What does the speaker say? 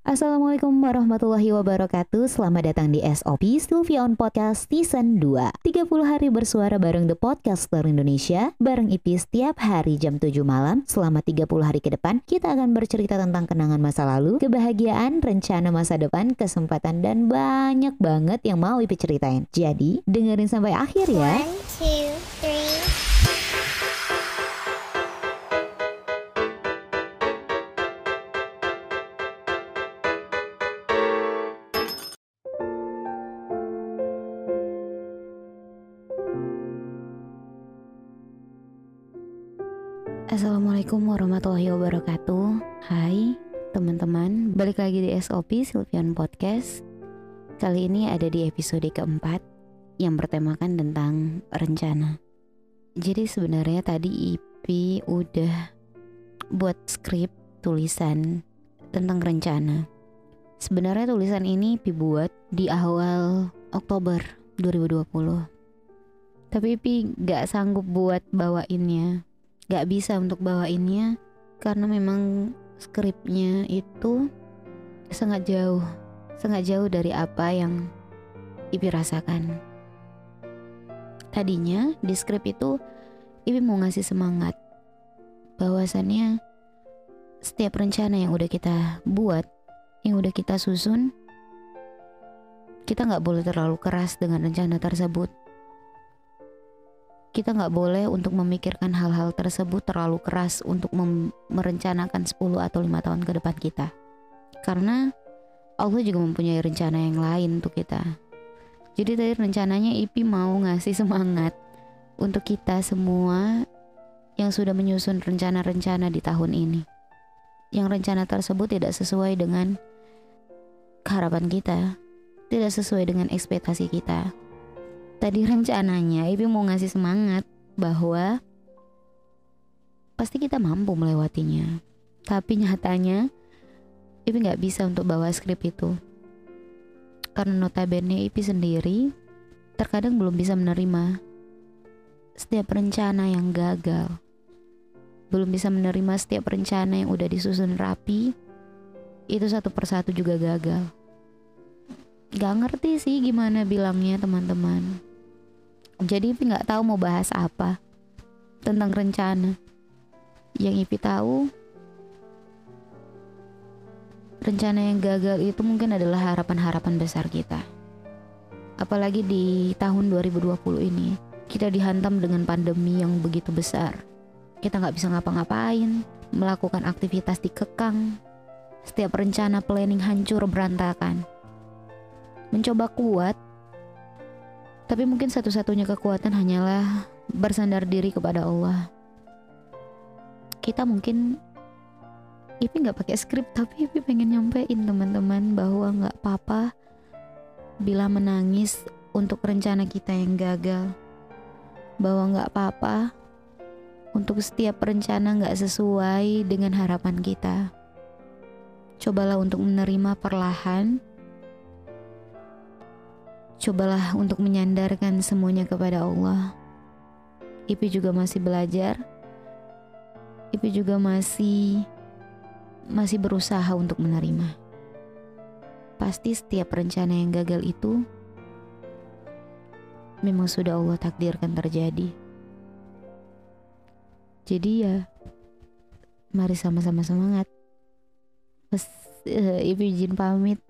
Assalamualaikum warahmatullahi wabarakatuh. Selamat datang di SOP Sylvion Podcast Season 2 30 hari bersuara bareng The Podcaster Indonesia. Bareng IP setiap hari jam 7 malam. Selama 30 hari ke depan Kita akan bercerita tentang kenangan masa lalu Kebahagiaan, rencana masa depan, kesempatan Dan banyak banget yang mau IP ceritain. Jadi dengerin sampai akhir ya. One, two, three. Assalamualaikum warahmatullahi wabarakatuh. Hai teman-teman. Balik lagi di SOP Sylvian Podcast. Kali ini ada di episode keempat Yang bertemakan tentang rencana. Jadi sebenarnya tadi IP udah buat skrip tulisan tentang rencana. Sebenarnya tulisan ini IP buat di awal Oktober 2020 Tapi IP gak sanggup buat bawainnya gak bisa untuk bawainnya karena memang skripnya itu sangat jauh, sangat jauh dari apa yang Ipi rasakan. Tadinya di skrip itu Ipi mau ngasih semangat bahwasannya setiap rencana yang udah kita buat, yang udah kita susun, kita nggak boleh terlalu keras dengan rencana tersebut kita nggak boleh untuk memikirkan hal-hal tersebut terlalu keras untuk merencanakan 10 atau lima tahun ke depan kita. Karena Allah juga mempunyai rencana yang lain untuk kita. Jadi tadi rencananya Ipi mau ngasih semangat untuk kita semua yang sudah menyusun rencana-rencana di tahun ini. Yang rencana tersebut tidak sesuai dengan harapan kita, tidak sesuai dengan ekspektasi kita Tadi rencananya Ibi mau ngasih semangat bahwa pasti kita mampu melewatinya. Tapi nyatanya Ibi nggak bisa untuk bawa skrip itu. Karena notabene Ibi sendiri terkadang belum bisa menerima setiap rencana yang gagal. Belum bisa menerima setiap rencana yang udah disusun rapi, itu satu persatu juga gagal. Gak ngerti sih gimana bilangnya teman-teman jadi Ipi nggak tahu mau bahas apa tentang rencana. Yang Ipi tahu rencana yang gagal itu mungkin adalah harapan-harapan besar kita. Apalagi di tahun 2020 ini, kita dihantam dengan pandemi yang begitu besar. Kita nggak bisa ngapa-ngapain, melakukan aktivitas dikekang, setiap rencana planning hancur berantakan. Mencoba kuat tapi mungkin satu-satunya kekuatan hanyalah bersandar diri kepada Allah. Kita mungkin Ipi nggak pakai skrip tapi Ipi pengen nyampein teman-teman bahwa nggak apa-apa bila menangis untuk rencana kita yang gagal. Bahwa nggak apa-apa untuk setiap rencana nggak sesuai dengan harapan kita. Cobalah untuk menerima perlahan Cobalah untuk menyandarkan semuanya kepada Allah. Ipi juga masih belajar. Ipi juga masih masih berusaha untuk menerima. Pasti setiap rencana yang gagal itu memang sudah Allah takdirkan terjadi. Jadi ya, mari sama-sama semangat. Uh, Ipi izin pamit.